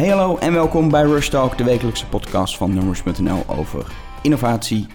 Hey hallo en welkom bij Rush Talk, de wekelijkse podcast van Numbers.nl over innovatie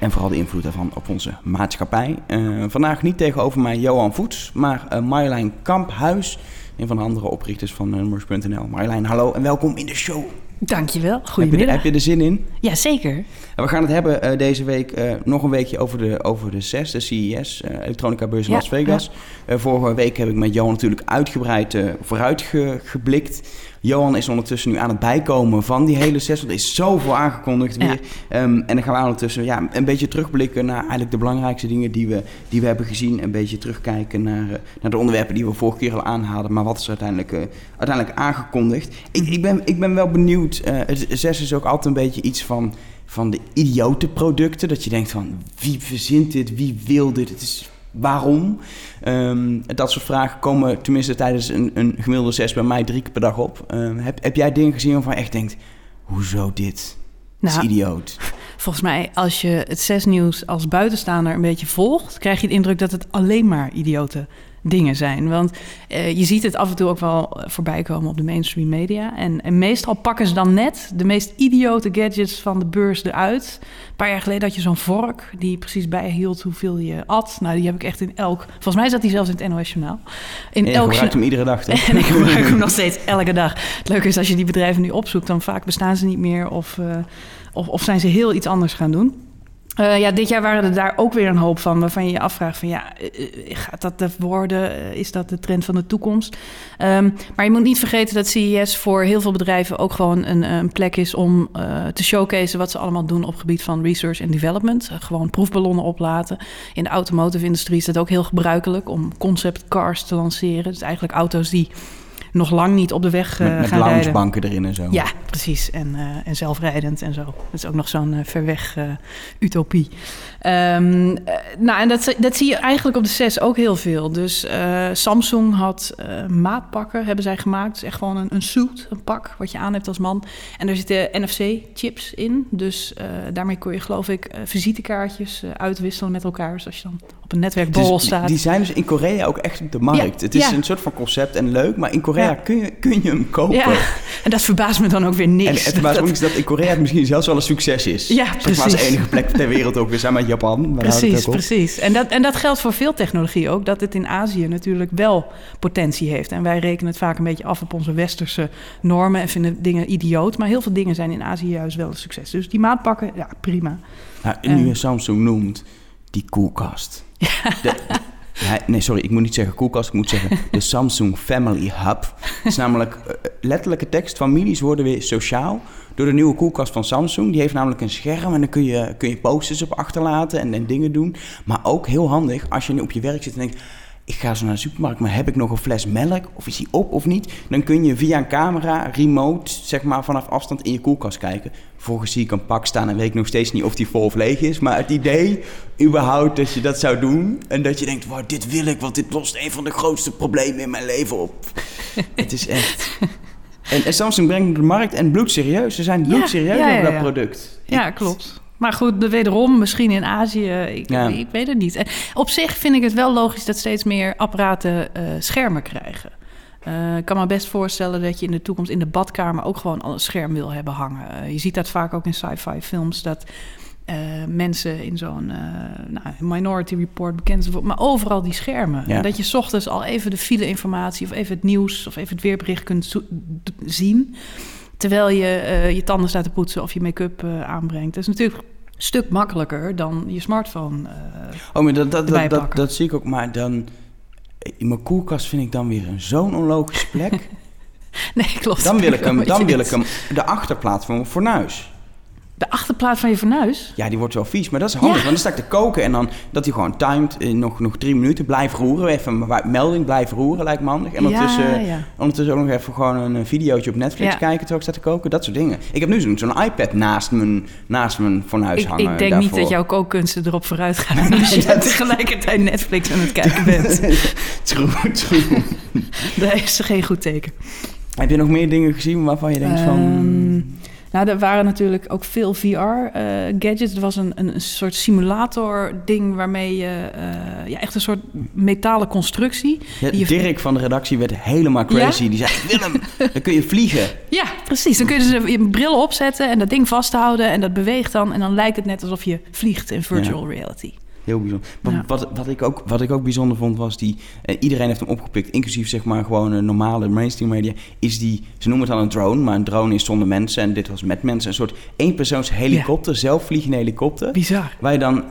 en vooral de invloed daarvan op onze maatschappij. Uh, vandaag niet tegenover mij Johan Voets, maar uh, Marjolein Kamphuis, een van de andere oprichters van Numbers.nl. Marjolein, hallo en welkom in de show. Dankjewel, goedemiddag. Heb je, heb je er zin in? Ja, zeker. We gaan het hebben uh, deze week uh, nog een weekje over de, over de CES, de CES, uh, Elektronica Beurs in ja, Las Vegas. Ja. vorige week heb ik met Johan natuurlijk uitgebreid vooruitgeblikt. Johan is ondertussen nu aan het bijkomen van die hele want er is zoveel aangekondigd weer. Ja. Um, en dan gaan we ondertussen ja, een beetje terugblikken naar eigenlijk de belangrijkste dingen die we, die we hebben gezien. Een beetje terugkijken naar, naar de onderwerpen die we vorige keer al aanhaalden, maar wat is uiteindelijk, uiteindelijk aangekondigd. Ik, ik, ben, ik ben wel benieuwd, CES is ook altijd een beetje iets van van de idiote producten. Dat je denkt van wie verzint dit, wie wil dit, het is waarom. Um, dat soort vragen komen tenminste tijdens een, een gemiddelde zes bij mij drie keer per dag op. Um, heb, heb jij dingen gezien waarvan je echt denkt, hoezo dit? Dat nou, is idioot. Volgens mij, als je het zes nieuws als buitenstaander een beetje volgt, krijg je de indruk dat het alleen maar idioten dingen zijn. Want uh, je ziet het af en toe ook wel voorbij komen op de mainstream media. En, en, meestal pakken ze dan net de meest idiote gadgets van de beurs eruit. Een paar jaar geleden had je zo'n vork die precies bijhield hoeveel je at. Nou, die heb ik echt in elk... Volgens mij zat die zelfs in het NOS Journaal. In en elk gebruikt hem iedere dag, toch? en ik gebruik hem nog steeds elke dag. Het leuke is, als je die bedrijven nu opzoekt... dan vaak bestaan ze niet meer of, uh, of, of zijn ze heel iets anders gaan doen. Uh, ja, dit jaar waren er daar ook weer een hoop van, waarvan je je afvraagt van ja, gaat dat de worden? Is dat de trend van de toekomst? Um, maar je moet niet vergeten dat CES voor heel veel bedrijven ook gewoon een, een plek is om te showcase wat ze allemaal doen op gebied van research en development. Gewoon proefballonnen oplaten. In de automotive industrie is dat ook heel gebruikelijk om concept cars te lanceren. Dus eigenlijk auto's die nog lang niet op de weg met, met gaan loungebanken erin en zo. Ja, precies. En, uh, en zelfrijdend en zo. Dat is ook nog zo'n uh, ver weg utopie. Um, nou, en dat, dat zie je eigenlijk op de CES ook heel veel. Dus Samsung had maatpakken, hebben zij gemaakt. Het is echt gewoon een, een suit, een pak, wat je aan hebt als man. En daar zitten NFC-chips in. Dus daarmee kun je, geloof ik, visitekaartjes uitwisselen met elkaar. Dus als je dan op een netwerkborrel dus staat. Die zijn dus in Korea ook echt op de markt. Ja, het is ja. een soort van concept en leuk, maar in Korea ja. kun, je, kun je hem kopen. Ja. En dat verbaast me dan ook weer niks. En het verbaast me dat... dat in Korea het misschien zelfs wel een succes is. Ja, precies. Maar als enige plek ter wereld ook weer zijn met Japan. Precies, precies. En dat, en dat geldt voor veel technologie ook. Dat het in Azië natuurlijk wel potentie heeft. En wij rekenen het vaak een beetje af op onze westerse normen en vinden dingen idioot. Maar heel veel dingen zijn in Azië juist wel een succes. Dus die maatpakken, ja, prima. Nou, nu je Samsung noemt, die koelkast. Ja. De, ja, nee, sorry, ik moet niet zeggen koelkast, ik moet zeggen de Samsung Family Hub. Het is namelijk uh, letterlijke tekst. Families worden weer sociaal door de nieuwe koelkast van Samsung. Die heeft namelijk een scherm en dan kun je, kun je posters op achterlaten en, en dingen doen. Maar ook heel handig als je nu op je werk zit en denkt ik ga zo naar de supermarkt, maar heb ik nog een fles melk? Of is die op of niet? Dan kun je via een camera, remote, zeg maar vanaf afstand in je koelkast kijken. Volgens zie ik een pak staan en weet ik nog steeds niet of die vol of leeg is. Maar het idee, überhaupt, dat je dat zou doen. En dat je denkt, wow, dit wil ik, want dit lost een van de grootste problemen in mijn leven op. het is echt... En, en Samsung brengt de markt en bloedserieus. Ze zijn bloedserieus ja, ja, over dat product. Ja, klopt. Maar goed, wederom, misschien in Azië, ik, ja. ik weet het niet. Op zich vind ik het wel logisch dat steeds meer apparaten uh, schermen krijgen. Uh, ik kan me best voorstellen dat je in de toekomst in de badkamer ook gewoon al een scherm wil hebben hangen. Uh, je ziet dat vaak ook in sci-fi films, dat mensen in zo'n nou, Minority Report bekend maar overal die schermen. Ja. Dat je s ochtends al even de file-informatie of even het nieuws of even het weerbericht kunt zien. Terwijl je uh, je tanden staat te poetsen of je make-up aanbrengt. Dat is natuurlijk een stuk makkelijker dan je smartphone. Oh, maar dat, dat, dat, dat, dat, zie ik ook. Maar dan. In mijn koelkast vind ik dan weer een zo'n onlogische plek. nee, klopt. Dan wil ik hem, dan wil ik hem de achterplaat van mijn fornuis. De achterplaat van je fornuis? Ja, die wordt wel vies, maar dat is handig. Ja. Want dan sta ik te koken en dan dat hij gewoon timed in nog, nog drie minuten. Blijf roeren, even een melding blijf roeren, lijkt me handig. En ondertussen, ja, ja. ondertussen ook nog even gewoon een videootje op Netflix kijken terwijl ik sta te koken. Dat soort dingen. Ik heb nu zo'n zo'n iPad naast mijn, naast mijn fornuis ik, hangen. Ik denk daarvoor. niet dat jouw kookkunsten erop vooruit gaan als je tegelijkertijd Netflix aan het kijken bent. true, true. Dat is geen goed teken. Heb je nog meer dingen gezien waarvan je denkt um, van... Nou, er waren natuurlijk ook veel VR-gadgets. Uh, er was een, een, soort simulator-ding waarmee je... Uh, ja, echt een soort metalen constructie. Ja, Dirk van de redactie werd helemaal crazy. Die zei, Willem, dan kun je vliegen. Ja, precies. Dan kun je dus je bril opzetten en dat ding vasthouden... en dat beweegt dan. En dan lijkt het net alsof je vliegt in virtual reality heel bijzonder. Wat, wat, ik ook, wat ik ook bijzonder vond was die... Uh, iedereen heeft hem opgepikt, inclusief zeg maar gewoon een normale mainstream media... is die, ze noemen het dan een drone, maar een drone is zonder mensen... en dit was met mensen, een soort eenpersoons helikopter, ja. zelfvliegende helikopter. Bizar. Waar je dan,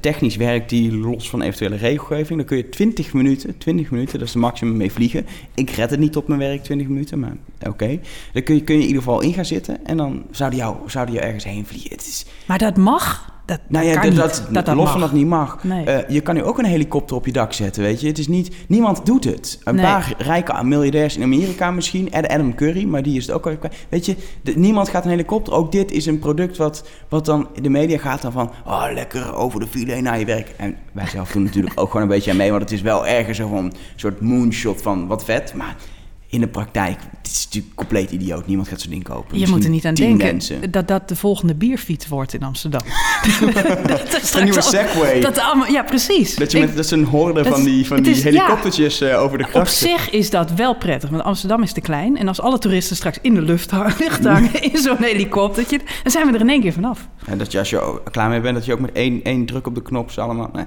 technisch werkt die los van eventuele regelgeving... dan kun je 20 minuten, 20 minuten, dat is de maximum mee vliegen. Ik red het niet op mijn werk, 20 minuten, maar oké. Dan kun je, kun je in ieder geval in gaan zitten... en dan zouden jou, zouden jou ergens heen vliegen. Het is... Maar dat mag? Dat, nou ja, dat, dat, dat, dat, los van dat niet mag. Nee. Uh, je kan nu ook een helikopter op je dak zetten, weet je. Het is niet... Niemand doet het. Een nee. paar rijke miljardairs in Amerika misschien. Adam Curry, maar die is het ook al... Weet je, de, niemand gaat een helikopter... Ook dit is een product wat, wat dan... De media gaat dan van... Oh, lekker over de file naar je werk. En wij zelf doen natuurlijk ook gewoon een beetje aan mee. Want het is wel ergens zo van... Een soort moonshot van wat vet. Maar in de praktijk, het is natuurlijk compleet idioot. Niemand gaat zo'n ding kopen. Je moet er niet aan denken dat dat de volgende bierfiets wordt in Amsterdam. dat is een nieuwe Segway. Dat allemaal, ja, precies. Dat, je met, dat is een horde van die, van die helikoptertjes ja, uh, over de grachten. Op zich is dat wel prettig, want Amsterdam is te klein. En als alle toeristen straks in de lucht hangen, in zo'n helikoptertje... dan zijn we er in één keer vanaf. En dat je als je klaar mee bent, dat je ook met één, één druk op de knop allemaal... Nee.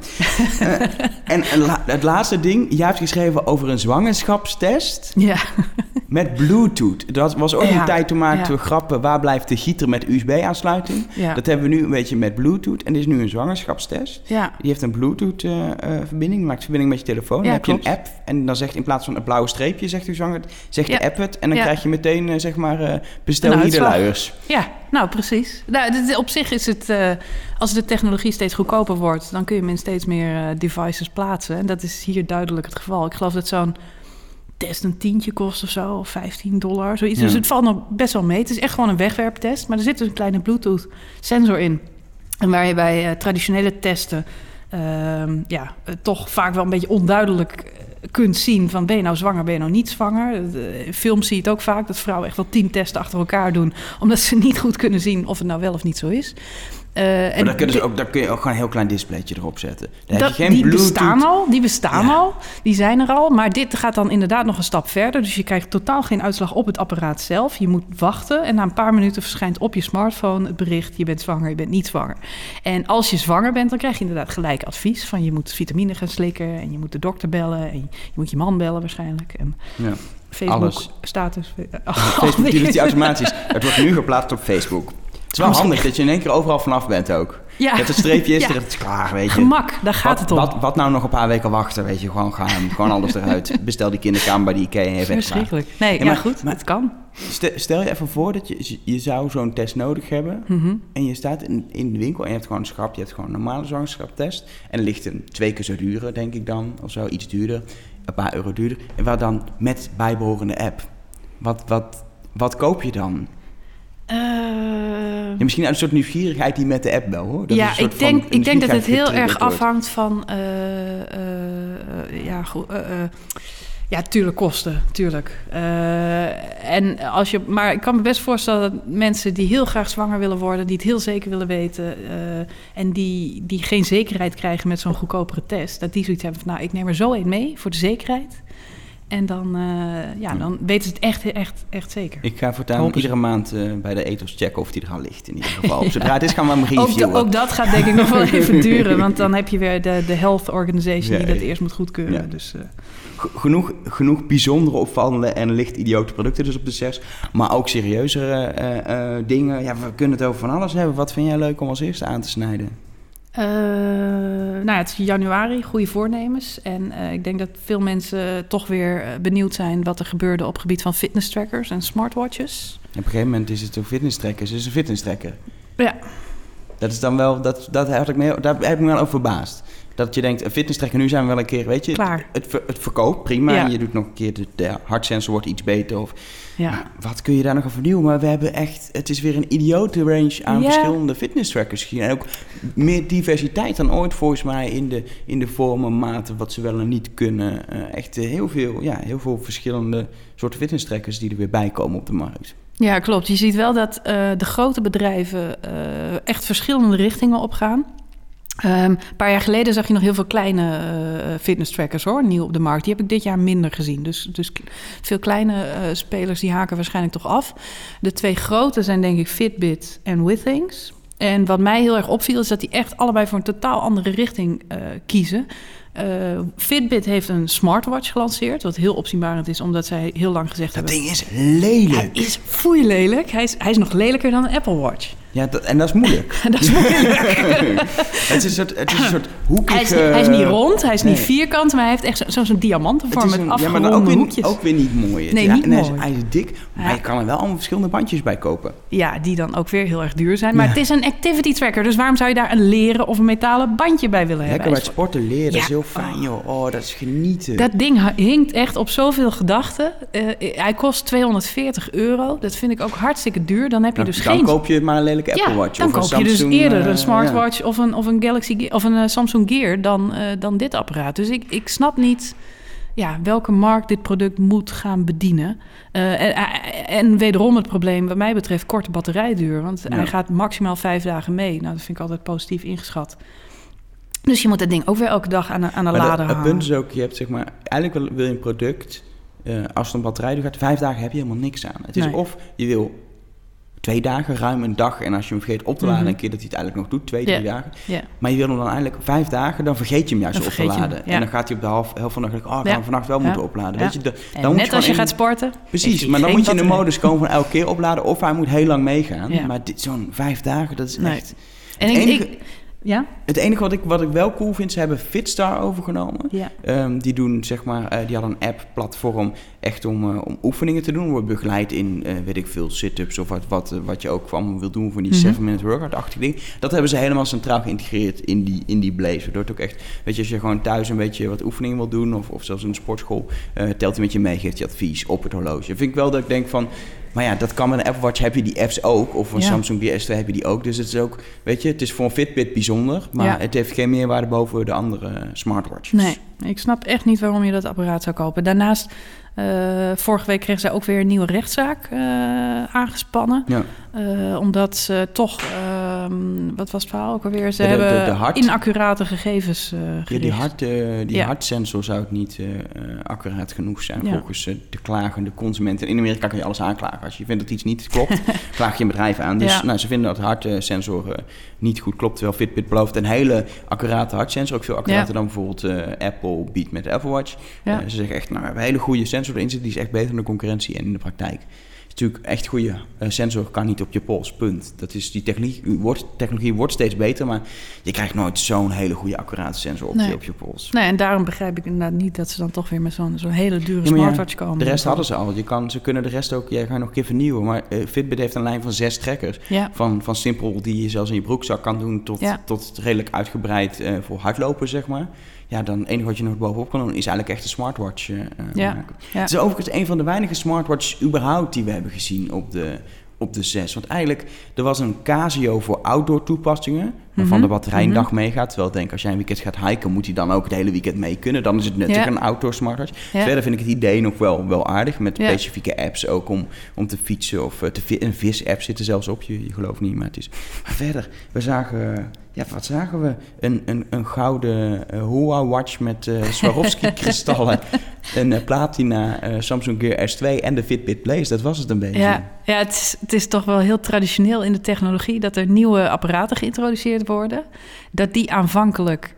uh, en, en la, het laatste ding, je hebt geschreven over een zwangerschapstest... Ja. Met Bluetooth. Dat was ook een tijd toen maakten we grappen. Waar blijft de gieter met USB-aansluiting? Dat hebben we nu een beetje met Bluetooth. En dit is nu een zwangerschapstest. Ja. Die heeft een Bluetooth-verbinding. Uh, maakt verbinding met je telefoon. dan heb je een app. En dan zegt in plaats van een blauwe streepje, zegt u zwanger, zegt de app het. En dan krijg je meteen, uh, zeg maar, bestel hier de luiers. Ja, nou precies. Nou, op zich is het, als de technologie steeds goedkoper wordt, dan kun je hem in steeds meer devices plaatsen. En dat is hier duidelijk het geval. Ik geloof dat zo'n test een tientje kost of zo, of 15 dollar, zoiets. Dus het valt nog best wel mee. Het is echt gewoon een wegwerptest, maar er zit dus een kleine Bluetooth-sensor in. En waar je bij uh, traditionele testen uh, ja, toch vaak wel een beetje onduidelijk eh, kunt zien van ben je nou zwanger, ben je nou niet zwanger. In films zie je het ook vaak dat vrouwen echt wel tien testen achter elkaar doen, omdat ze niet goed kunnen zien of het nou wel of niet zo is. Uh, en daar, ook, daar kun je ook gewoon een heel klein displaytje erop zetten. Daar dat, heb je geen die bestaan al, die bestaan al, die zijn er al. Maar dit gaat dan inderdaad nog een stap verder. Dus je krijgt totaal geen uitslag op het apparaat zelf. Je moet wachten en na een paar minuten verschijnt op je smartphone het bericht... je bent zwanger, je bent niet zwanger. En als je zwanger bent, dan krijg je inderdaad gelijk advies... van je moet vitamine gaan slikken en je moet de dokter bellen... en je moet je man bellen waarschijnlijk. En ja. Facebook, Alles. status. Facebook doet die automatisch. Het wordt nu geplaatst op Facebook. Het is wel handig dat je in één keer overal vanaf bent ook. Ja. Je hebt een streepje is ja. er, het is klaar, weet je. Gemak, daar gaat het om. Wat, wat nou nog een paar weken wachten, weet je. Gewoon gaan, gewoon alles eruit. Bestel die kinderkamer bij die Ikea en je bent Verschrikkelijk. Nee, ja, maar, goed, maar, het kan. Stel je even voor dat je, je zou zo'n test nodig hebben. Mhm. En je staat in, in de winkel en je hebt gewoon een schap. Je hebt gewoon een normale zwangerschapstest. En ligt een twee keer zo duurder, denk ik dan. Of zo, iets duurder. Een paar euro duurder. En waar dan met bijbehorende app. Wat, wat, wat koop je dan? Uh, ja, misschien uit een soort nieuwsgierigheid die met de app wel hoor. Dat ja, ik denk, ik denk dat het heel erg afhangt van. Uh, uh, ja, ja, tuurlijk kosten, tuurlijk. en als je, maar ik kan me best voorstellen dat mensen die heel graag zwanger willen worden, die het heel zeker willen weten en die, die geen zekerheid krijgen met zo'n goedkopere test, dat die zoiets hebben van, nou, ik neem er zo één mee voor de zekerheid. En dan, uh, ja, dan weten ze het echt, echt, echt zeker. Ik ga voortaan iedere maand uh, bij de ethos checken of die er al ligt. In ieder geval. ja. Zodra het is, gaan we hem reviewen. Ook, ook, dat gaat denk ik nog wel even duren. Want dan heb je weer de, de health organization die dat eerst moet goedkeuren. Ja. Dus, uh. genoeg, genoeg bijzondere, opvallende en licht idiote producten dus op de zes. Maar ook serieuzere dingen. Ja, we kunnen het over van alles hebben. Wat vind jij leuk om als eerste aan te snijden? Uh, nou, het is januari, goede voornemens. En uh, ik denk dat veel mensen toch weer eh, benieuwd zijn wat er gebeurde op het gebied van fitness trackers en smartwatches. Op een gegeven moment is het een fitness tracker, het is een fitness tracker. Ja. Dat is dan wel, dat, dat ik me, daar heb ik me wel over verbaasd. Dat je denkt, een fitness tracker, nu zijn we wel een keer, weet je, Klaar. Het, het, het verkoopt prima. Ja. Je doet nog een keer, de, de hartsensor wordt iets beter. Of, ja. wat kun je daar nog aan vernieuwen? Maar we hebben echt, het is weer een idiote range aan verschillende fitness trackers. En ook meer diversiteit dan ooit volgens mij in de, in de vormen, maten, wat ze wel en niet kunnen. Uh, echt heel veel, ja, heel veel verschillende soorten fitness trackers die er weer bij komen op de markt. Ja, klopt. Je ziet wel dat de grote bedrijven echt verschillende richtingen opgaan. Um, een paar jaar geleden zag je nog heel veel kleine uh, fitness trackers hoor, nieuw op de markt. Die heb ik dit jaar minder gezien. Dus, dus veel kleine uh, spelers die haken waarschijnlijk toch af. De twee grote zijn denk ik Fitbit en Withings. En wat mij heel erg opviel is dat die echt allebei voor een totaal andere richting uh, kiezen. Uh, Fitbit heeft een smartwatch gelanceerd, wat heel opzienbarend is, omdat zij heel lang gezegd dat hebben... Dat ding is lelijk. Hij is foei lelijk. Hij is, hij is nog lelijker dan een Apple Watch. Ja, dat, en dat is moeilijk. dat is moeilijk. het, is een soort, het is een soort hoekige... Hij is, hij is niet rond, hij is niet vierkant, maar hij heeft echt zo'n zo, zo diamantenvorm met afgeronde ja, maar ook weer, hoekjes. ook weer niet mooi. Nee, ja, niet mooi. mooi. Hij is dik, maar ja. je kan er wel allemaal verschillende bandjes bij kopen. Ja, die dan ook weer heel erg duur zijn. Maar ja. het is een activity tracker, dus waarom zou je daar een leren of een metalen bandje bij willen Lekker hebben? bij het sporten leren, heel fijn joh. Oh, dat is genieten. Dat ding hinkt echt op zoveel gedachten. Uh, hij kost 240 euro. Dat vind ik ook hartstikke duur. Dan heb je dan, dus dan geen... koop je maar een lelijke Apple Watch. Dan of koop je dus eerder een smartwatch ja. of, een, of een Galaxy of een uh, Samsung Gear dan, dan dit apparaat. Dus ik, ik snap niet ja, welke markt dit product moet gaan bedienen. En, en, wederom het probleem, wat mij betreft, korte batterijduur. Want Ja. hij gaat maximaal vijf dagen mee. Nou, dat vind ik altijd positief ingeschat. Dus je moet dat ding ook weer elke dag aan de, aan de Maar de- lader het punt is ook, je hebt zeg maar, eigenlijk wil, wil je een product, eh, als het een batterij gaat, vijf dagen heb je helemaal niks aan. Het is Nee. of je wil twee dagen, ruim een dag, en als je hem vergeet op te laden, Mhm. een keer dat hij het eigenlijk nog doet, twee, drie dagen. Maar je wil hem dan eigenlijk vijf dagen, dan vergeet je hem juist op te je laden. ja. En dan gaat hij op de half, helft van de dag, oh, ik ga hem vannacht wel Ja. moeten opladen. Ja. Weet je, de, dan moet net als je gaat sporten. Precies, maar dan moet je in de modus komen van elke keer opladen, of hij moet heel lang meegaan. Maar dit- zo'n vijf dagen, dat is Nee. echt... En ik, enige- ik- ja? Het enige wat ik, wat ik wel cool vind, ze hebben Fitstar overgenomen. Ja. Ehm, die doen zeg maar, eh, die hadden een app-platform echt om, eh, om oefeningen te doen. Wordt begeleid in, eh, weet ik veel, sit-ups of wat, wat, wat je ook allemaal wil doen voor die Mhm. 7-minute workout-achtige ding. Dat hebben ze helemaal centraal geïntegreerd in die, in die Blaze. Waardoor het ook echt, weet je, als je gewoon thuis een beetje wat oefeningen wil doen of, of zelfs in de sportschool, telt hij met je mee, geeft je advies op het horloge. Vind ik wel dat ik denk van, maar ja, dat kan met een Apple Watch, heb je die apps ook. Of een Ja. Samsung Gear S2 heb je die ook. Dus het is ook, weet je, het is voor een Fitbit bijzonder, maar Ja. het heeft geen meerwaarde boven de andere smartwatches. Nee, ik snap echt niet waarom je dat apparaat zou kopen. Daarnaast, eh, vorige week kreeg zij ook weer een nieuwe rechtszaak eh, aangespannen. Ja. Eh, omdat ze toch, ehm, wat was het verhaal ook alweer? Ze de- hebben de hart- inaccurate gegevens eh Ja, die, hart, eh, die Ja. hartsensor zou het niet eh, accuraat genoeg zijn volgens de klagende consumenten. In Amerika kan je alles aanklagen. Als je vindt dat iets niet klopt, klaag je een bedrijf aan. Dus nou, ze vinden dat de hartsensor eh, niet goed klopt. Terwijl Fitbit belooft een hele accurate hartsensor. Ook veel accurater dan bijvoorbeeld Apple biedt met de Apple Watch. Ze zeggen echt, nou, we hebben een hele goede sensor erin zitten. Die is echt beter dan de concurrentie en in de praktijk. Natuurlijk echt goede eh, sensor kan niet op je pols, punt. Dat is die technologie wordt, technologie wordt steeds beter, maar je krijgt nooit zo'n hele goede accurate sensor op, Nee. je, op je pols. Nee, en daarom begrijp ik inderdaad niet dat ze dan toch weer met zo'n zo'n hele dure Ja, smartwatch komen. De rest hadden ze al. Je kan, ze kunnen de rest ook, jij gaat nog een keer vernieuwen. Maar eh, Fitbit heeft een lijn van zes trackers. Ja, Van, van simpel die je zelfs in je broekzak kan doen tot, Ja. tot redelijk uitgebreid eh, voor hardlopen, zeg maar. Ja, dan het enige wat je nog bovenop kan doen is eigenlijk echt een smartwatch eh, Ja. maken. ja. Het is overigens een van de weinige smartwatches überhaupt die we hebben gezien op de, op de 6. Want eigenlijk, er was een Casio voor outdoor toepassingen, waarvan Mhm, de batterij een mhm. dag meegaat. Terwijl ik denk, als jij een weekend gaat hiken, moet hij dan ook het hele weekend mee kunnen. Dan is het nuttig, Ja. een outdoor smartwatch. Ja. Verder vind ik het idee nog wel, wel aardig, met Ja. specifieke apps ook om, om te fietsen. Of eh, te vi- een vis-app zit er zelfs op, je, je gelooft niet, maar het is... Maar verder, we zagen... Ja, wat zagen we? Een, een, een gouden eh Hua Watch met eh Swarovski-kristallen. een eh, platina eh, Samsung Gear S2 en de Fitbit Blaze. Dat was het een beetje. Ja, ja het, is, het is toch wel heel traditioneel in de technologie dat er nieuwe apparaten geïntroduceerd worden. Dat die aanvankelijk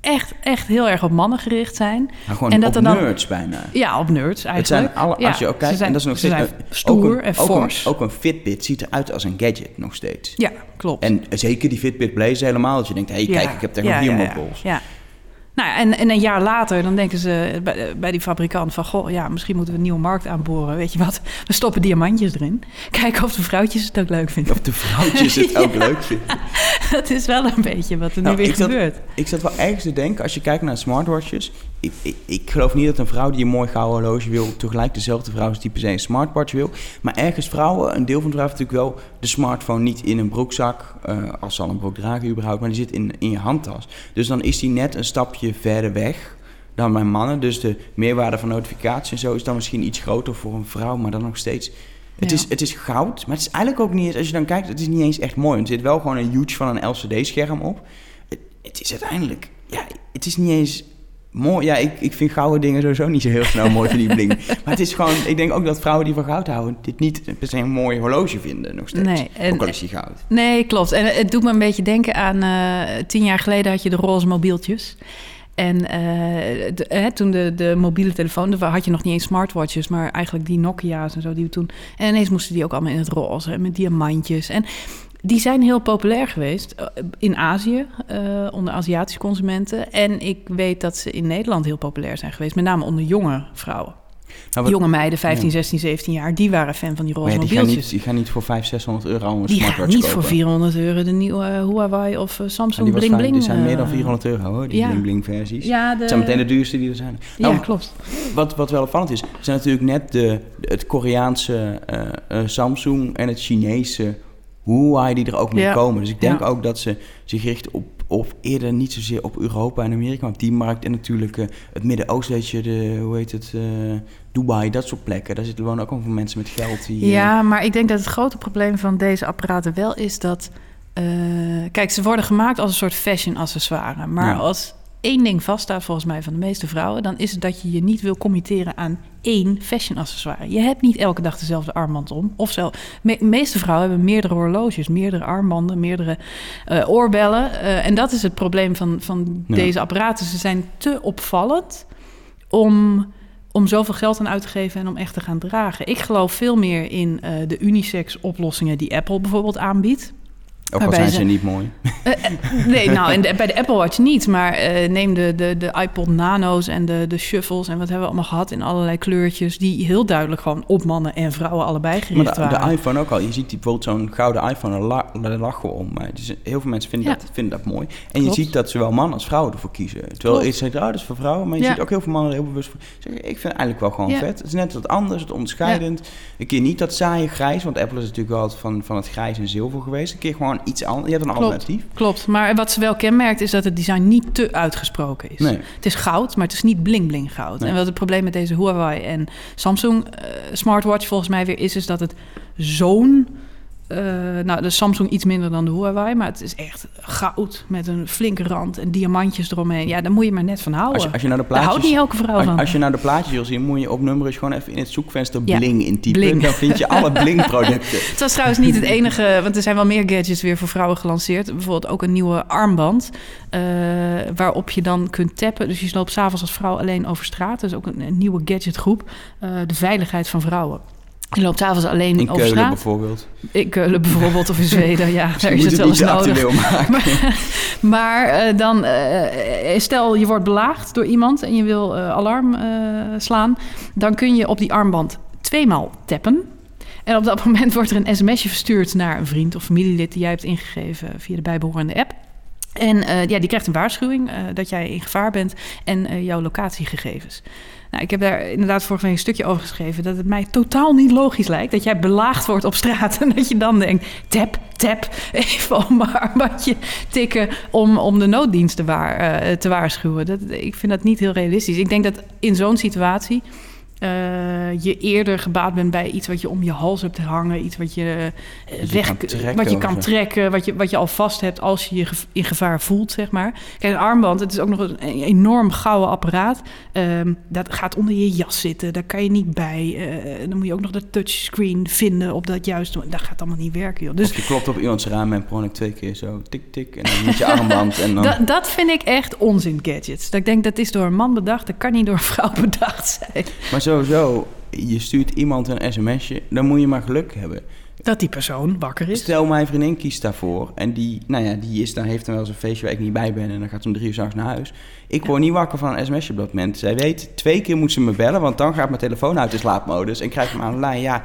echt, echt heel erg op mannen gericht zijn. Maar gewoon En dat op dan- nerds bijna. Ja, op nerds Het eigenlijk. zijn alle, Ja, als je ook ze kijkt, zijn- en dat is nog steeds... zijn eh, stoer ook een, en ook een- fors. Ook een Fitbit ziet eruit als een gadget nog steeds. Ja, klopt. En zeker die Fitbit Blaze helemaal. Dat je denkt, hé, hey, Ja, kijk, ik heb technologie ja, ja, mijn pols. Ja. Nou, en, en een jaar later dan denken ze bij, bij die fabrikant van... goh, ja, misschien moeten we een nieuwe markt aanboren. Weet je wat, we stoppen diamantjes erin. Kijken of de vrouwtjes het ook leuk vinden. Of de vrouwtjes het ook leuk vinden. Dat is wel een beetje wat er Nou, nu weer ik zat- gebeurt. Ik zat wel ergens te denken, als je kijkt naar smartwatches... Ik, ik, ik geloof niet dat een vrouw die een mooi gouden horloge wil... tegelijk dezelfde vrouw is die per se een smartwatch wil. Maar ergens vrouwen, een deel van de vrouwen heeft natuurlijk wel... de smartphone niet in een broekzak, eh, als ze al een broek dragen überhaupt... maar die zit in, in je handtas. Dus dan is die net een stapje verder weg dan bij mannen. Dus de meerwaarde van notificatie en zo is dan misschien iets groter voor een vrouw... maar dan nog steeds... Het, is, het is goud, maar het is eigenlijk ook niet eens... Als je dan kijkt, het is niet eens echt mooi. Er zit wel gewoon een huge van een LCD-scherm op. Het, het is uiteindelijk... Ja, het is niet eens mooi. Ja, ik, ik vind gouden dingen sowieso niet zo heel snel mooi voor die bling. maar het is gewoon, ik denk ook dat vrouwen die van goud houden, dit niet per se een mooi horloge vinden nog steeds. Nee, en, ook al is die goud. Nee, klopt. En het doet me een beetje denken aan uh, tien jaar geleden had je de roze mobieltjes. En uh, toen de, de mobiele telefoon, had je nog niet eens smartwatches, maar eigenlijk die Nokia's en zo die we toen. En ineens moesten die ook allemaal in het roze met diamantjes. En die zijn heel populair geweest eh, in Azië, uh, onder Aziatische consumenten. En ik weet dat ze in Nederland heel populair zijn geweest, met name onder jonge vrouwen. Nou, Jonge meiden, 15, 16, 17 jaar, die waren fan van die roze ja, die mobieltjes. Gaan niet, die gaan niet voor 500, 600 euro een die smartwatch niet voor 400 euro de nieuwe Huawei of uh, Samsung ja, Bling Bling. Die zijn meer dan 400 euro hoor, die ja. Bling Bling versies. Ja, de... Zijn meteen de duurste die er zijn. Nou, ja, klopt. Wat, wat wel opvallend is, zijn natuurlijk net de, het Koreaanse uh, Samsung en het Chinese hoe hij die er ook moet komen. Dus ik denk ook dat ze zich richten op, op eerder niet zozeer op Europa en Amerika, maar op die markt en natuurlijk uh, het Midden-Oosten, weet je, de, hoe heet het, uh, Dubai, dat soort plekken. Daar zitten gewoon ook al veel mensen met geld. Die, ja, uh... maar ik denk dat het grote probleem van deze apparaten wel is dat, kijk, ze worden gemaakt als een soort fashion accessoire, maar als één ding vaststaat volgens mij van de meeste vrouwen, dan is het dat je je niet wil committeren aan één fashion accessoire. Je hebt niet elke dag dezelfde armband om. Of zo. de meeste vrouwen hebben meerdere horloges, meerdere armbanden, meerdere uh, oorbellen. Uh, en dat is het probleem van, van deze apparaten. Ze zijn te opvallend om om zoveel geld aan uit te geven en om echt te gaan dragen. Ik geloof veel meer in uh, de unisex oplossingen die Apple bijvoorbeeld aanbiedt. Ook al zijn ze, niet mooi. Uh, nee, nou, en bij de Apple Watch niet. Maar uh, neem de, de, de iPod Nano's en de, de shuffles... en wat hebben we allemaal gehad in allerlei kleurtjes... die heel duidelijk gewoon op mannen en vrouwen allebei gericht maar de, waren. de iPhone ook al. Je ziet die, bijvoorbeeld zo'n gouden iPhone, daar lachen om. Maar dus heel veel mensen vinden, dat, vinden dat mooi. En je ziet dat zowel mannen als vrouwen ervoor kiezen. Terwijl Klopt. iets zegt, oh, dat is voor vrouwen. Maar je ziet ook heel veel mannen er heel bewust voor. Zeg, ik vind het eigenlijk wel gewoon vet. Het is net wat anders, het onderscheidend. Een keer niet dat saaie grijs... want Apple is natuurlijk altijd van, van het grijs en zilver geweest. Een keer gewoon iets anders je hebt een klopt, alternatief. Klopt, maar wat ze wel kenmerkt is dat het design niet te uitgesproken is. Nee. Het is goud, maar het is niet bling bling goud. En wat het probleem met deze Huawei en Samsung uh, smartwatch volgens mij weer is, is dat het zo'n uh, nou, de Samsung iets minder dan de Huawei, maar het is echt goud met een flinke rand en diamantjes eromheen. Ja, daar moet je maar net van houden. Als je, als je nou de plaatjes, daar houdt niet elke vrouw als, van. Als je nou de plaatjes wil zien, moet je op nummers gewoon even in het zoekvenster bling intypen. Bling. Dan vind je alle bling-producten. het was trouwens niet het enige, want er zijn wel meer gadgets weer voor vrouwen gelanceerd. Bijvoorbeeld ook een nieuwe armband, uh, waarop je dan kunt tappen. Dus je loopt s'avonds als vrouw alleen over straat. Dat is ook een, een nieuwe gadgetgroep. Uh, de veiligheid van vrouwen. Je loopt s'avonds alleen in over Keulen bijvoorbeeld. In Keulen bijvoorbeeld of in Zweden, ja. daar is het wel eens nodig. Maar, maar uh, dan, uh, stel je wordt belaagd door iemand en je wil uh, alarm slaan. Dan kun je op die armband tweemaal tappen. En op dat moment wordt er een sms'je verstuurd naar een vriend of familielid die jij hebt ingegeven via de bijbehorende app. En ja, die krijgt een waarschuwing dat jij in gevaar bent en jouw locatiegegevens. Nou, ik heb daar inderdaad vorige week een stukje over geschreven... dat het mij totaal niet logisch lijkt dat jij belaagd wordt op straat... en dat je dan denkt, tap, tap, even maar wat je tikken... om, om de nooddiensten waar, te waarschuwen. Dat, ik vind dat niet heel realistisch. Ik denk dat in zo'n situatie uh, je eerder gebaat bent bij iets wat je om je hals hebt hangen, iets wat je, uh, weg, wat je kan trekken, wat je, wat je al vast hebt als je je in gevaar voelt, zeg maar. Kijk, een armband, het is ook nog een enorm gouden apparaat. Um, dat gaat onder je jas zitten, daar kan je niet bij. Uh, dan moet je ook nog de touchscreen vinden op dat juiste. Dat gaat allemaal niet werken, joh. Dus, of je klopt op iemands raam en per twee keer zo tik tik en dan met je armband. En dan... dat, dat vind ik echt onzin gadgets. Dat ik denk dat is door een man bedacht, dat kan niet door een vrouw bedacht zijn. Maar zo sowieso, je stuurt iemand een sms'je, dan moet je maar geluk hebben. Dat die persoon wakker is. Stel, mijn vriendin kiest daarvoor. En die, nou ja, die is dan, heeft dan wel eens een feestje waar ik niet bij ben. En dan gaat ze om drie uur s'nachts naar huis. Ik word niet wakker van een sms'je op dat moment. Zij weet, twee keer moet ze me bellen. Want dan gaat mijn telefoon uit de slaapmodus. En krijg ik hem aan de lijn. Ja,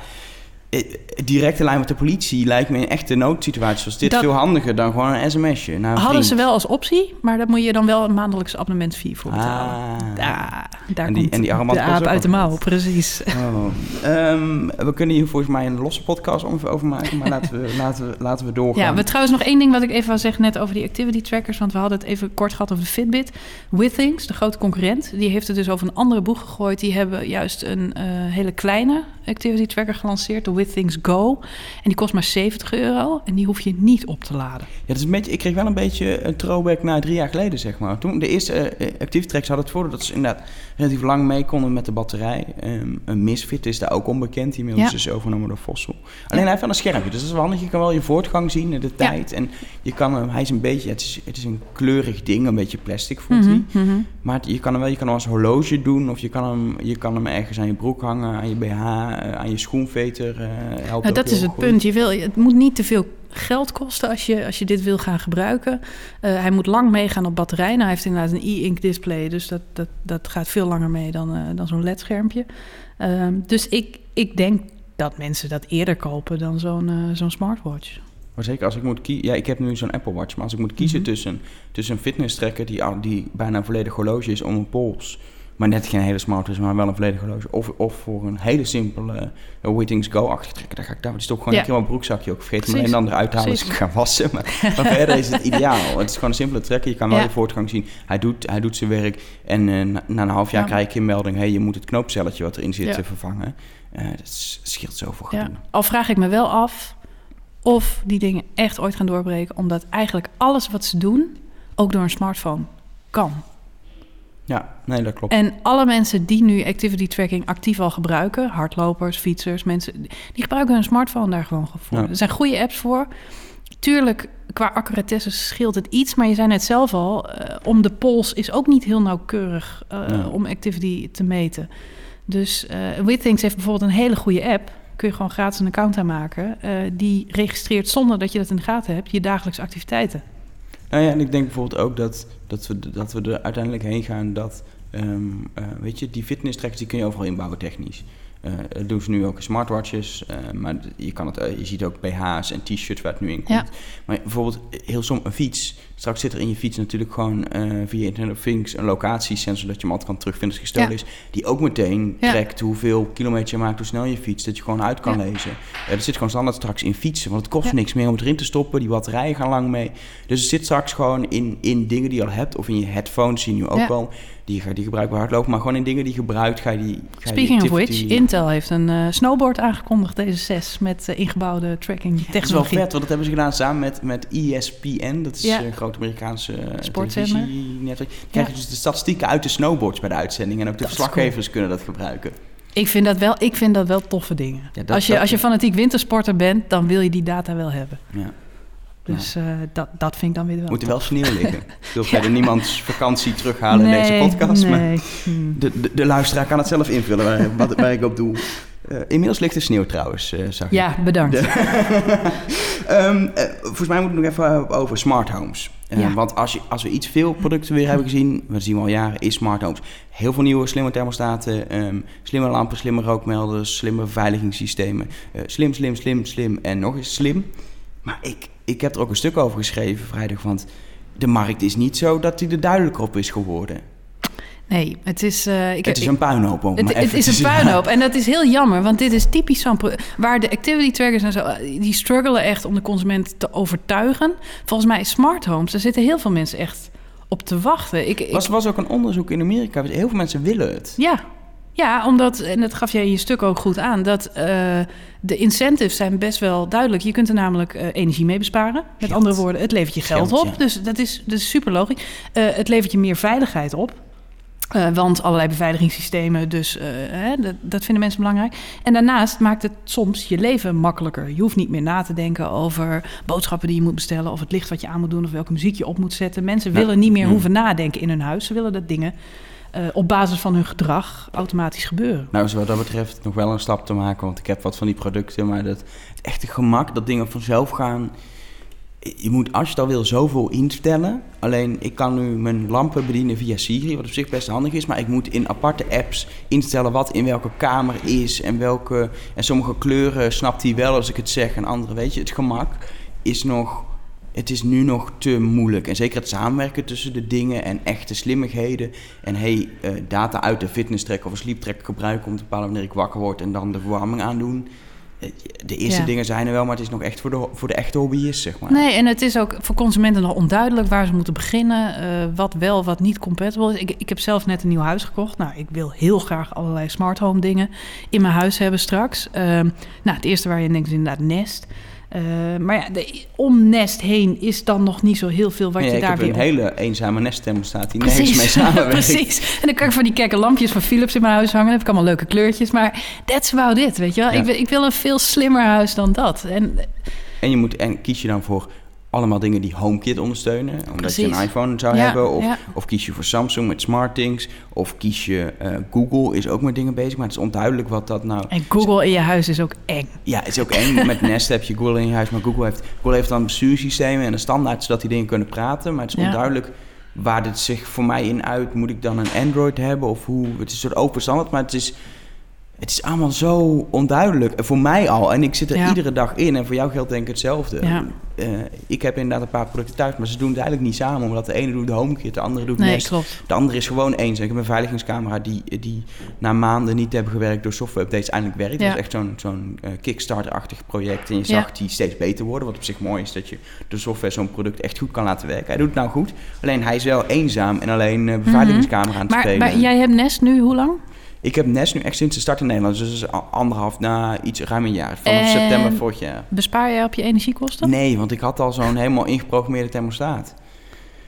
directe lijn met de politie lijkt me in echte noodsituaties zoals dit veel handiger dan gewoon een sms'je. Hadden ze wel als optie, maar daar moet je dan wel een maandelijkse abonnementsfee voor betalen. Ah. daar en die, en die de aap uit de mouw, precies. Oh. Um, we kunnen hier volgens mij een losse podcast over maken, maar laten we, laten we, laten we doorgaan. Ja, we trouwens nog één ding wat ik even wil zeggen net over die activity trackers, want we hadden het even kort gehad over de Fitbit. Withings, de grote concurrent, die heeft het dus over een andere boeg gegooid. Die hebben juist een uh, hele kleine activity tracker gelanceerd, de With Things Go. En die kost maar 70 euro en die hoef je niet op te laden. Ja, dat is een beetje, ik kreeg wel een beetje een throwback naar drie jaar geleden, zeg maar. Toen de eerste uh, activity tracks hadden het voordeel dat ze inderdaad relatief lang mee konden met de batterij. Um, een Misfit is daar ook onbekend, die inmiddels ja. is overgenomen door Fossil. Alleen hij heeft wel een schermpje, dus dat is wel handig. Je kan wel je voortgang zien in de tijd. En je kan hem, hij is een beetje, het is, het is een kleurig ding, een beetje plastic voelt hij. Mhm, mhm. Maar je kan hem wel, je kan hem als horloge doen of je kan hem, je kan hem ergens aan je broek hangen, aan je BH, aan je schoenveter. Helpt nou, dat is het punt. Je wil, het moet niet te veel geld kosten als je, als je dit wil gaan gebruiken. Uh, hij moet lang meegaan op batterij. Nou, hij heeft inderdaad een e-ink display, dus dat, dat, dat gaat veel langer mee dan, uh, dan zo'n LED-schermpje. Uh, dus ik, ik denk dat mensen dat eerder kopen dan zo'n zo'n smartwatch. Maar zeker als ik moet kiezen... Ja, ik heb nu zo'n Apple Watch. Maar als ik moet kiezen mm -hmm. tussen, tussen een fitness tracker... Die, die bijna een volledig horloge is om een pols... maar net geen hele smart is, maar wel een volledig horloge... of, of voor een hele simpele uh, Wittings Go-achtig trekken... dan ga ik daar... Het is toch gewoon ja. een keer mijn broekzakje ook vergeten... maar een dan eruit halen als ik ga wassen. Maar, maar verder is het ideaal. Het is gewoon een simpele trekker. Je kan wel ja. je voortgang zien. Hij doet, hij doet zijn werk. En uh, na, een half jaar ja. krijg je een melding... hey, je moet het knoopcelletje wat erin zit vervangen. Uh, dat scheelt zoveel gedoe. Al vraag ik me wel af of die dingen echt ooit gaan doorbreken, omdat eigenlijk alles wat ze doen ook door een smartphone kan. Ja, nee, dat klopt. En alle mensen die nu activity tracking actief al gebruiken, hardlopers, fietsers, mensen, die gebruiken hun smartphone daar gewoon voor. Ja. Er zijn goede apps voor. Tuurlijk, qua accuratesse scheelt het iets, maar je zei net zelf al, uh, om de pols is ook niet heel nauwkeurig uh, ja. om activity te meten. Dus uh, Withings heeft bijvoorbeeld een hele goede app kun je gewoon gratis een account aanmaken. Die registreert zonder dat je dat in de gaten hebt, je dagelijkse activiteiten. Nou ja, en ik denk bijvoorbeeld ook dat, dat, we, dat we er uiteindelijk heen gaan dat, um, uh, weet je, die fitness trackers die kun je overal inbouwen technisch. Uh, dat doen ze nu ook in smartwatches, uh, maar je, kan het, uh, je ziet ook BH's en t-shirts waar het nu in komt. Ja. Maar bijvoorbeeld heel soms een fiets. Straks zit er in je fiets natuurlijk gewoon via Internet of Things een locatiesensor dat je hem altijd kan terugvinden als gestolen ja. is. Die ook meteen ja. trekt hoeveel kilometer je maakt, hoe snel je fietst. Dat je gewoon uit kan lezen. er zit gewoon standaard straks in fietsen, want het kost niks meer om het erin te stoppen. Die batterijen gaan lang mee. Dus het zit straks gewoon in, in dingen die je al hebt of in je headphones zie je nu ook wel die, die gebruikbaar hardlopen, maar gewoon in dingen die gebruikt ga je die. Ga Speaking die of which, Intel heeft een uh, snowboard aangekondigd, deze 6, met uh, ingebouwde tracking technologie. Dat is wel vet, want dat hebben ze gedaan samen met, met ESPN, dat is ja. een grote Amerikaanse uh, televisie-netwerk. Dan krijg je dus de statistieken uit de snowboards bij de uitzending en ook de dat verslaggevers cool. kunnen dat gebruiken. Ik vind dat wel, ik vind dat wel toffe dingen. Ja, dat, als, je, dat, als je fanatiek wintersporter bent, dan wil je die data wel hebben. Ja. Dus uh, dat, dat vind ik dan weer wel. Moet er wel sneeuw liggen. Ik wil verder niemands vakantie terughalen nee, in deze podcast. Nee. Maar de, de, de, luisteraar kan het zelf invullen waar, wat, waar ik op doe. Uh, inmiddels ligt er sneeuw trouwens, uh, zag ja, ik. bedankt. um, volgens mij moeten we nog even over smart homes. Ja. Want als, je, als we iets veel producten weer hebben gezien, we zien we al jaren, is smart homes. Heel veel nieuwe slimme thermostaten, um, slimme lampen, slimme rookmelders, slimme beveiligingssystemen. slim, slim, slim, slim en nog eens slim. Maar ik, ik heb er ook een stuk over geschreven vrijdag. Want de markt is niet zo dat hij er duidelijker op is geworden. Nee, het is... Uh, ik, het is een puinhoop. Om het, het is een puinhoop. En dat is heel jammer, want dit is typisch zo'n... Waar de activity trackers en zo... die struggelen echt om de consument te overtuigen. Volgens mij smart homes, daar zitten heel veel mensen echt op te wachten. Ik, ik... Was, was ook een onderzoek in Amerika. Heel veel mensen willen het. Ja, ja, omdat, en dat gaf jij in je stuk ook goed aan, dat uh, de incentives zijn best wel duidelijk. Je kunt er namelijk uh, energie mee besparen. Met andere woorden, het levert je geld, geld op. Ja. Dus dat is, dat is super logisch. Uh, het levert je meer veiligheid op. Want allerlei beveiligingssystemen, dus hè, dat, dat, vinden mensen belangrijk. En daarnaast maakt het soms je leven makkelijker. Je hoeft niet meer na te denken over boodschappen die je moet bestellen, of het licht wat je aan moet doen, of welke muziek je op moet zetten. Mensen ja. willen niet meer hoeven nadenken in hun huis. Ze willen dat dingen uh, op basis van hun gedrag automatisch gebeuren. Nou, zo wat dat betreft nog wel een stap te maken, want ik heb wat van die producten, maar dat, het echte gemak dat dingen vanzelf gaan. Je moet, als je al wil, zoveel instellen. Alleen, ik kan nu mijn lampen bedienen via Siri, wat op zich best handig is. Maar ik moet in aparte apps instellen wat in welke kamer is en welke... En sommige kleuren snapt hij wel als ik het zeg en andere, weet je. Het gemak is nog het is nu nog te moeilijk. En zeker het samenwerken tussen de dingen en echte slimmigheden. En hey, uh, data uit de fitness track of een sleep track gebruiken om te bepalen wanneer ik wakker word en dan de verwarming aandoen. de eerste dingen zijn er wel, maar het is nog echt voor de, voor de echte hobbyist, zeg maar. Nee, en het is ook voor consumenten nog onduidelijk waar ze moeten beginnen. Uh, wat wel, wat niet compatible is. Ik, ik heb zelf net een nieuw huis gekocht. Nou, ik wil heel graag allerlei smart home dingen in mijn huis hebben straks. Uh, nou, het eerste waar je denkt is inderdaad Nest. Uh, maar ja, de, om Nest heen is dan nog niet zo heel veel wat je daar weer... Ik heb een hele eenzame Nest-thermostaat die nergens mee samenwerkt. Precies. En dan kan ik van die kekke lampjes van Philips in mijn huis hangen. Dan heb ik allemaal leuke kleurtjes. Maar that's about it, weet je wel. Ik, ik, wil een veel slimmer huis dan dat. En, en je moet en kies je dan voor allemaal dingen die HomeKit ondersteunen. Omdat je een iPhone zou hebben. Of, of, kies je voor Samsung met SmartThings. Of kies je uh, Google, is ook met dingen bezig. Maar het is onduidelijk wat dat nou... En Google in je huis is ook eng. Ja, het is ook eng. met Nest heb je Google in je huis. Maar Google heeft, Google heeft dan bestuurssystemen en een standaard... zodat die dingen kunnen praten. Maar het is onduidelijk waar dit zich voor mij in uit. Moet ik dan een Android hebben? Of hoe? Het is een soort open standaard, maar het is het is allemaal zo onduidelijk. Voor mij al. En ik zit er iedere dag in. En voor jou geldt denk ik hetzelfde. Ja. Uh, ik heb inderdaad een paar producten thuis, maar ze doen het eigenlijk niet samen. Omdat de ene doet de HomeKit, de andere doet nee, Nest. Klopt. De andere is gewoon eens. Ik heb een beveiligingscamera die, die na maanden niet hebben gewerkt door software-updates eindelijk werkt. Ja. Dat is echt zo'n zo'n uh, Kickstarter-achtig project. En je zag die steeds beter worden. Wat op zich mooi is dat je de software zo'n product echt goed kan laten werken. Hij doet het nou goed. Alleen hij is wel eenzaam en alleen uh, beveiligingscamera aan het maar, spelen. Maar jij hebt Nest nu hoe lang? Ik heb Nest nu echt sinds de start in Nederland. Dus anderhalf na iets ruim een jaar. Vanaf september vorig jaar. Bespaar jij op je energiekosten? Nee, want ik had al zo'n helemaal ingeprogrammeerde thermostaat.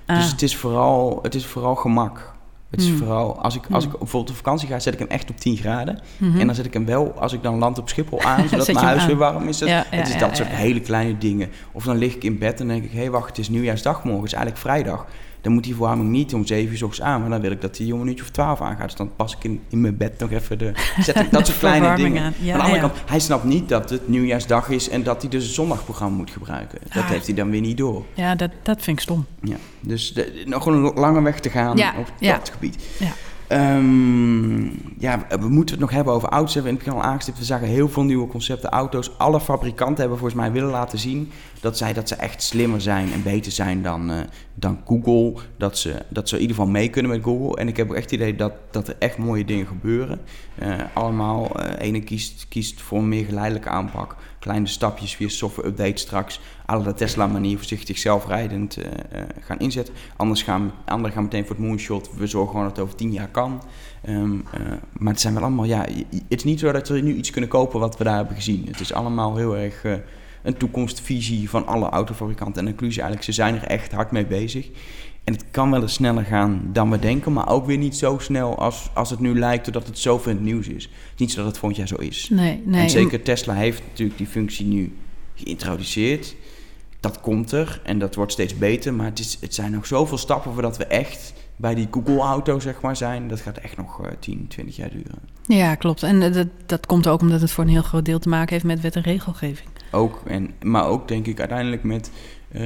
Dus ah. het is vooral, het is vooral gemak. Het is hmm. vooral, als ik, als ik bijvoorbeeld op vakantie ga, zet ik hem echt op 10 graden. Mhm. En dan zet ik hem wel, als ik dan land op Schiphol aan, zodat mijn huis weer warm is. Het, het is dat soort hele kleine dingen. Of dan lig ik in bed en denk ik, hé hey, wacht, het is nieuwjaarsdag morgen, het is eigenlijk vrijdag dan moet die verwarming niet om 7 uur s ochtends aan. Maar dan wil ik dat die om een uurtje of 12 aangaat. Dus dan pas ik in, in mijn bed nog even de. Zet ik dat soort kleine dingen. Aan. Ja, aan de andere kant, hij snapt niet dat het nieuwjaarsdag is en dat hij dus een zondagprogramma moet gebruiken. Dat ah. heeft hij dan weer niet door. Ja, dat, dat vind ik stom. Ja, dus de, nog een lange weg te gaan op dat gebied. Ja. Um, ja, we moeten het nog hebben over auto's. We hebben in het begin al aangestipt. We zagen heel veel nieuwe concepten auto's. Alle fabrikanten hebben volgens mij willen laten zien dat zij dat ze echt slimmer zijn en beter zijn dan, uh, dan Google. Dat ze, dat ze in ieder geval mee kunnen met Google. En ik heb ook echt het idee dat, dat er echt mooie dingen gebeuren. Uh, allemaal, uh, ene kiest, kiest voor een meer geleidelijke aanpak. Kleine stapjes via software updates straks. Alle de Tesla manier voorzichtig zelfrijdend gaan inzetten. Anders gaan, anderen gaan meteen voor het moonshot. We zorgen gewoon dat het over tien jaar kan. Um, maar het zijn wel allemaal, ja, het is niet zo dat we nu iets kunnen kopen wat we daar hebben gezien. Het is allemaal heel erg een toekomstvisie van alle autofabrikanten en inclusie eigenlijk. Ze zijn er echt hard mee bezig. En het kan wel eens sneller gaan dan we denken, maar ook weer niet zo snel als, als het nu lijkt, doordat het zoveel in het nieuws is. niet zo dat het volgend jaar zo is. Nee, nee. En zeker Tesla heeft natuurlijk die functie nu geïntroduceerd. Dat komt er en dat wordt steeds beter, maar het, is, het zijn nog zoveel stappen voordat we echt bij die Google-auto zeg maar, zijn. Dat gaat echt nog uh, 10, 20 jaar duren. Ja, klopt. En dat, dat komt ook omdat het voor een heel groot deel te maken heeft met wet en regelgeving. Ook, en, maar ook denk ik uiteindelijk met uh,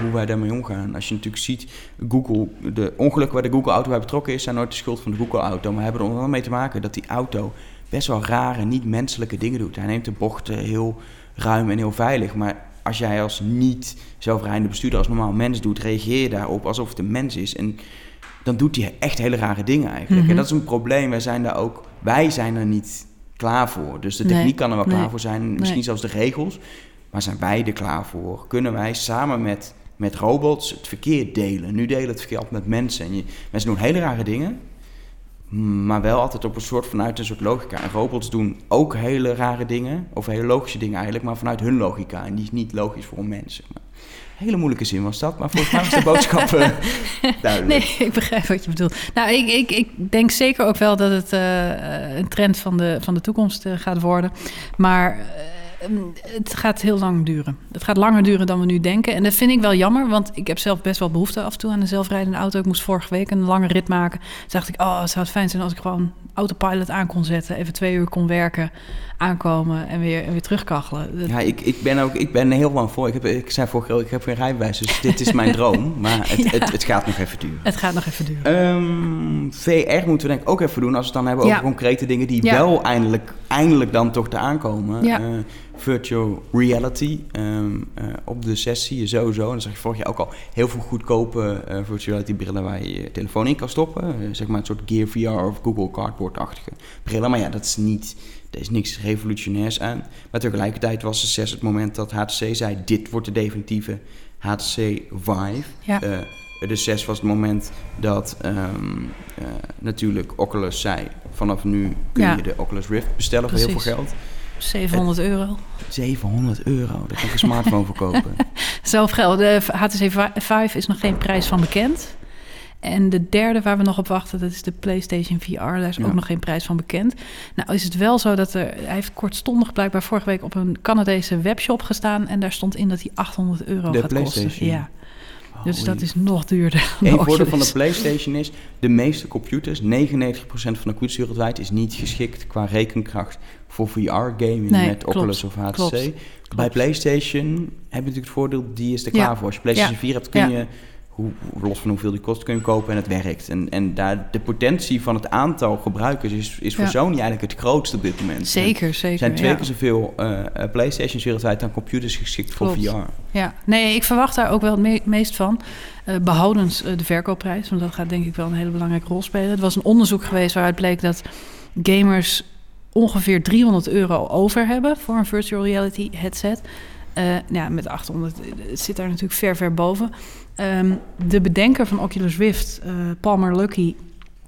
hoe wij daarmee omgaan. Als je natuurlijk ziet, Google, de ongelukken waar de Google-auto bij betrokken is, zijn nooit de schuld van de Google-auto. Maar hebben er onder mee te maken dat die auto best wel rare, niet menselijke dingen doet. Hij neemt de bochten heel ruim en heel veilig. Maar als jij als niet zelfrijdende bestuurder, als normaal mens doet, reageer je daarop alsof het een mens is. En dan doet hij echt hele rare dingen eigenlijk. En mhm. dat is een probleem. Wij zijn daar ook, wij zijn er niet klaar voor. Dus de techniek kan er wel klaar voor zijn, misschien zelfs de regels. Maar zijn wij er klaar voor? Kunnen wij samen met, met robots het verkeer delen? Nu delen het verkeer altijd met mensen. En je, mensen doen hele rare dingen, maar wel altijd op een soort vanuit een soort logica. En robots doen ook hele rare dingen, of hele logische dingen eigenlijk, maar vanuit hun logica. En die is niet logisch voor een mens. Maar hele moeilijke zin was dat, maar volgens mij was de boodschap uh, duidelijk. Nee, ik begrijp wat je bedoelt. Nou, ik, ik, ik denk zeker ook wel dat het uh, een trend van de, van de toekomst uh, gaat worden. Maar het gaat heel lang duren. Het gaat langer duren dan we nu denken. En dat vind ik wel jammer, want ik heb zelf best wel behoefte af en toe aan een zelfrijdende auto. Ik moest vorige week een lange rit maken. Toen dacht ik, oh, het zou het fijn zijn als ik gewoon autopilot aan kon zetten. Even twee uur kon werken, aankomen en weer, en weer terugkachelen. Ja, ik, ik ben ook ik ben heel lang voor. Ik, heb, ik zei vorige keer, ik heb geen rijbewijs, dus dit is mijn droom. Maar het, het, het, gaat nog even duren. Het gaat nog even duren. Um, ehm, VR moeten we denk ik ook even doen als we het dan hebben over concrete dingen die wel eindelijk eindelijk dan toch te aankomen. Ja. Virtual reality. Ehm, op de sessie je sowieso, en dat zag je vorig jaar ook al, heel veel goedkope virtual reality brillen waar je je telefoon in kan stoppen. zeg maar een soort Gear VR of Google Cardboard-achtige brillen. Maar ja, dat is niet er is niks revolutionairs aan. Maar tegelijkertijd was het 6 het moment dat HTC zei: dit wordt de definitieve HTC Vive. Ja. Uh, de 6 was het moment dat um, uh, natuurlijk Oculus zei: vanaf nu kun je de Oculus Rift bestellen voor heel veel geld. 700 euro. 700 euro, daar kan ik een smartphone verkopen. Zelf geld. De HTC Vive is nog geen prijs van bekend. En de derde waar we nog op wachten, dat is de PlayStation VR. Daar is ook nog geen prijs van bekend. Nou is het wel zo dat er... Hij heeft kortstondig blijkbaar vorige week op een Canadese webshop gestaan... en daar stond in dat hij 800 euro de gaat kosten. Ja. Dus dat is nog duurder. Een voordeel van de PlayStation is: de meeste computers, 99% van de computers wereldwijd, is niet geschikt qua rekenkracht voor VR-gaming met Oculus of HTC. Bij PlayStation heb je natuurlijk het voordeel, die is er klaar voor. Als je PlayStation 4 hebt, kun je hoe, los van hoeveel die kost, kun je kopen en het werkt. En, en daar, de potentie van het aantal gebruikers is, is voor Sony eigenlijk het grootste op dit moment. Zeker, zeker. Er zijn twee keer zoveel uh, PlayStations wereldwijd dan computers geschikt voor VR. Ja, nee, ik verwacht daar ook wel het meest van. Uh, behoudens de verkoopprijs, want dat gaat denk ik wel een hele belangrijke rol spelen. Het was een onderzoek geweest waaruit bleek dat gamers ongeveer 300 euro over hebben voor een virtual reality headset. Uh, ja, met 800 het zit daar natuurlijk ver, ver boven. Ehm, de bedenker van Oculus Rift, uh, Palmer Lucky,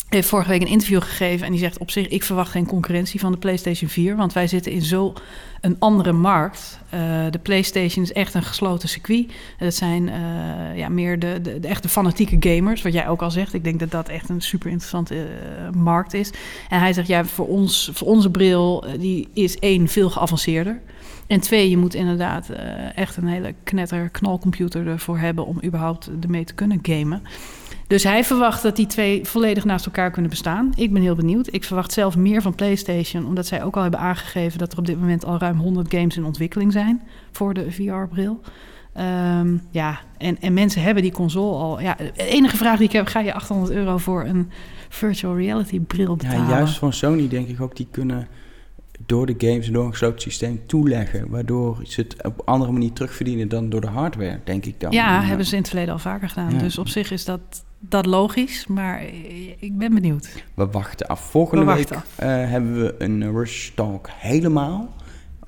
heeft vorige week een interview gegeven en die zegt op zich: ik verwacht geen concurrentie van de PlayStation 4, want wij zitten in zo een andere markt. Uh, de PlayStation is echt een gesloten circuit. Het zijn uh, ja, meer de, de, de, echte fanatieke gamers, wat jij ook al zegt. Ik denk dat dat echt een super interessante markt is. En hij zegt: ja, voor ons, voor onze bril, die is één veel geavanceerder. En twee, je moet inderdaad uh, echt een hele knetter knalcomputer ervoor hebben om überhaupt ermee te kunnen gamen. Dus hij verwacht dat die twee volledig naast elkaar kunnen bestaan. Ik ben heel benieuwd. Ik verwacht zelf meer van PlayStation, omdat zij ook al hebben aangegeven dat er op dit moment al ruim 100 games in ontwikkeling zijn voor de VR-bril. Um, ehm, ja, en, en mensen hebben die console al. Ja, de enige vraag die ik heb: ga je 800 euro voor een virtual reality bril betalen? Ja, juist van Sony denk ik ook, die kunnen door de games en door een gesloten systeem toeleggen. Waardoor ze het op andere manier terugverdienen dan door de hardware, denk ik dan. Ja, hebben ze in het verleden al vaker gedaan. Dus op zich is dat, dat logisch, maar ik ben benieuwd. We wachten af. Volgende week Uh, hebben we een Rush Talk helemaal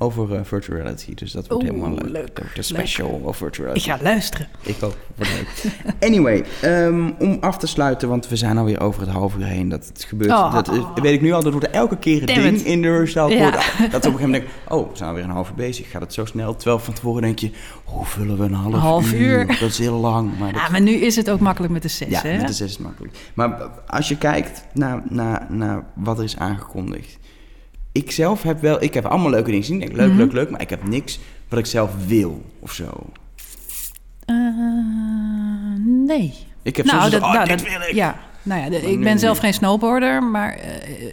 over uh, virtual reality. Dus dat wordt helemaal leuk. leuk. De special over virtual reality. Ik ga luisteren. Ik ook. leuk. anyway, um, om af te sluiten, want we zijn alweer over het half uur heen dat het gebeurt. Oh. Dat weet ik nu al, dat wordt elke keer een ding in de Talk. Ja. Dat op een gegeven moment denk oh, we zijn alweer een half uur bezig. Gaat het zo snel? Terwijl van tevoren denk je, hoe vullen we een half, half uur? Dat is heel lang. Maar, ja, maar nu is het ook makkelijk met de zes, Ja, hè? met de zes is het makkelijk. Maar als je kijkt naar, naar, naar wat er is aangekondigd ik zelf heb wel, ik heb allemaal leuke dingen gezien. Ik denk, leuk, mhm. leuk, leuk, maar ik heb niks wat ik zelf wil of zo. Uh, nee. Ik heb nou, dat, oh, nou, dat, wil ik. Ja, nou ja, ik ben zelf geen snowboarder, maar uh,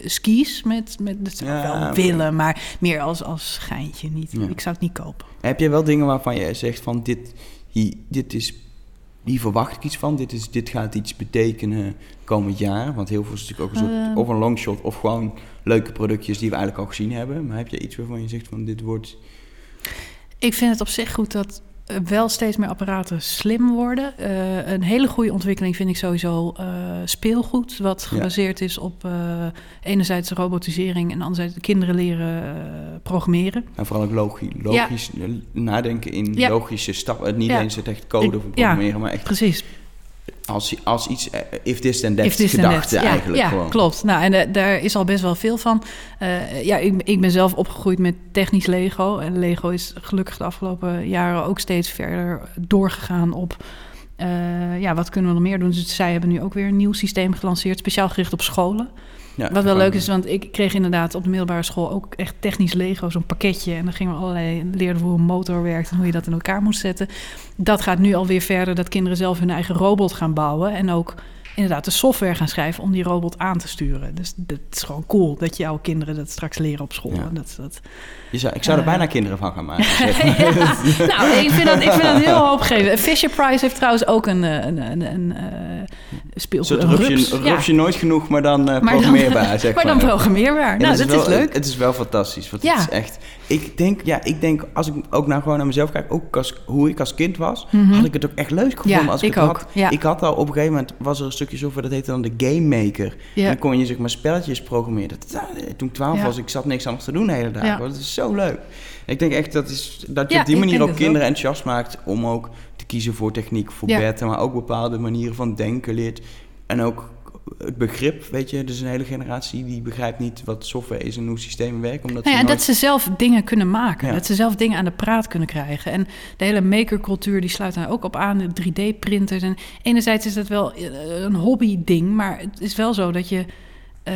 skis met, met dat zou ja, wel willen, maar meer als, als schijntje. Niet, Ik zou het niet kopen. Heb je wel dingen waarvan je zegt van dit, hier, dit is hier verwacht ik iets van. Dit, is, dit gaat iets betekenen komend jaar. Want heel veel is natuurlijk ook een soort, uh, of een longshot of gewoon leuke productjes die we eigenlijk al gezien hebben. Maar heb je iets waarvan je zegt van dit wordt... Ik vind het op zich goed dat wel steeds meer apparaten slim worden. Uh, een hele goede ontwikkeling vind ik sowieso uh, speelgoed, wat gebaseerd is op uh, enerzijds robotisering en anderzijds kinderen leren programmeren. En vooral ook logisch, logisch nadenken in logische stappen. Niet eens het echt code voor programmeren, maar echt precies als, als iets, eh, if this then that gedachte ja, eigenlijk ja, gewoon. klopt. Nou, en uh, daar is al best wel veel van. Uh, ja, ik, ik ben zelf opgegroeid met technisch Lego. En Lego is gelukkig de afgelopen jaren ook steeds verder doorgegaan op... Uh, ja, wat kunnen we nog meer doen? Dus zij hebben nu ook weer een nieuw systeem gelanceerd, speciaal gericht op scholen. Ja, Wat wel leuk is, want ik kreeg inderdaad op de middelbare school ook echt technisch Lego, zo'n pakketje. En dan gingen we allerlei leerden hoe een motor werkt en hoe je dat in elkaar moest zetten. Dat gaat nu alweer verder, dat kinderen zelf hun eigen robot gaan bouwen. En ook inderdaad de software gaan schrijven om die robot aan te sturen. Dus dat is gewoon cool dat jouw kinderen dat straks leren op school. Dat, dat, je zou, ik zou er uh, bijna kinderen van gaan maken. nou, ik vind, dat, ik vind dat heel hoopgevend. Fisher Price heeft trouwens ook een, een, een, een uh, speelgoed. Een rupsje, nooit genoeg, maar dan uh, programmeerbaar, dan, zeg maar. maar dan programmeerbaar. Nou, dat, is, wel, is leuk. Het is wel fantastisch. Want ja. het is echt... Ik denk, ja, ik denk, als ik ook nou gewoon naar mezelf kijk, ook als, hoe ik als kind was, mm -hmm. had ik het ook echt leuk gevonden. Ja, als ik, ik ook. Had. Ja. Ik had al op een gegeven moment, was er een stukje software, dat heette dan de Game Maker. Ja. En dan kon je zeg maar spelletjes programmeren. Toen ik 12 was, ik zat niks anders te doen de hele dag. Ja. Dat is zo leuk. Ik denk echt dat, is, dat je op die manier ook kinderen enthousiast maakt om ook te kiezen voor techniek, voor bed, maar ook bepaalde manieren van denken leert. En ook het begrip, weet je, dus een hele generatie die begrijpt niet wat software is en hoe systemen werken. Omdat nou ja, ze en dat ze zelf dingen kunnen maken, ja. dat ze zelf dingen aan de praat kunnen krijgen. En de hele makercultuur die sluit daar ook op aan, de 3D-printers. En enerzijds is dat wel een hobby-ding, maar het is wel zo dat je uh,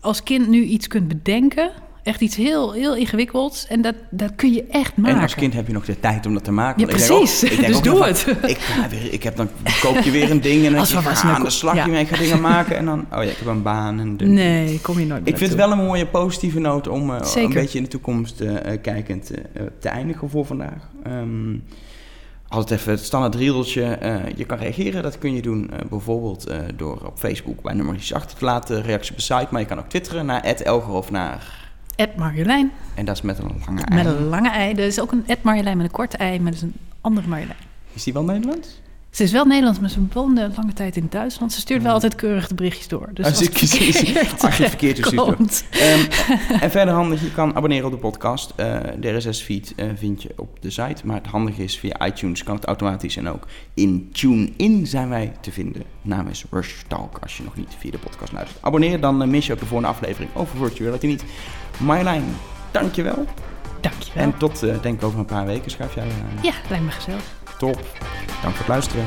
als kind nu iets kunt bedenken echt iets heel, heel ingewikkelds. En dat, dat kun je echt maken. En als kind heb je nog de tijd om dat te maken. Ja, precies. Ik denk ook, ik denk dus doe het. Van, ik, ga weer, ik heb dan koop je weer een ding en dan als je ga aan de slag ja. ga dingen maken. En dan, oh ja, ik heb een baan. En de, nee, kom je nooit Ik vind het wel een mooie positieve noot om uh, een beetje in de toekomst uh, kijkend uh, te eindigen voor vandaag. Um, altijd even het standaard riedeltje. Uh, je kan reageren, dat kun je doen uh, bijvoorbeeld uh, door op Facebook bij nummertjes achter te laten, reactie op de site. Maar je kan ook twitteren naar Elger of naar Ed Marjolein. En dat is met een lange ei. Met een lange ei. Er is ook een Ed Marjolein met een korte ei, maar dat is een andere Marjolein. Is die wel Nederlands? Ze is wel Nederlands, maar ze woonde lange tijd in Duitsland. Ze stuurt wel altijd keurig de berichtjes door. Dus als, als, ik, als, als je het verkeerd stuurt. Um, en verder handig, je kan abonneren op de podcast. Uh, de RSS-feed uh, vind je op de site. Maar het handige is, via iTunes kan het automatisch. En ook in TuneIn zijn wij te vinden. Naam is Rush Talk, als je nog niet via de podcast luistert. Abonneer, dan uh, mis je ook de volgende aflevering over Virtuality niet. Marjolein, dankjewel. Dankjewel. En tot, denk ik, over een paar weken schuif jij aan. Ja, lijkt me gezellig. Top. Dank voor het luisteren.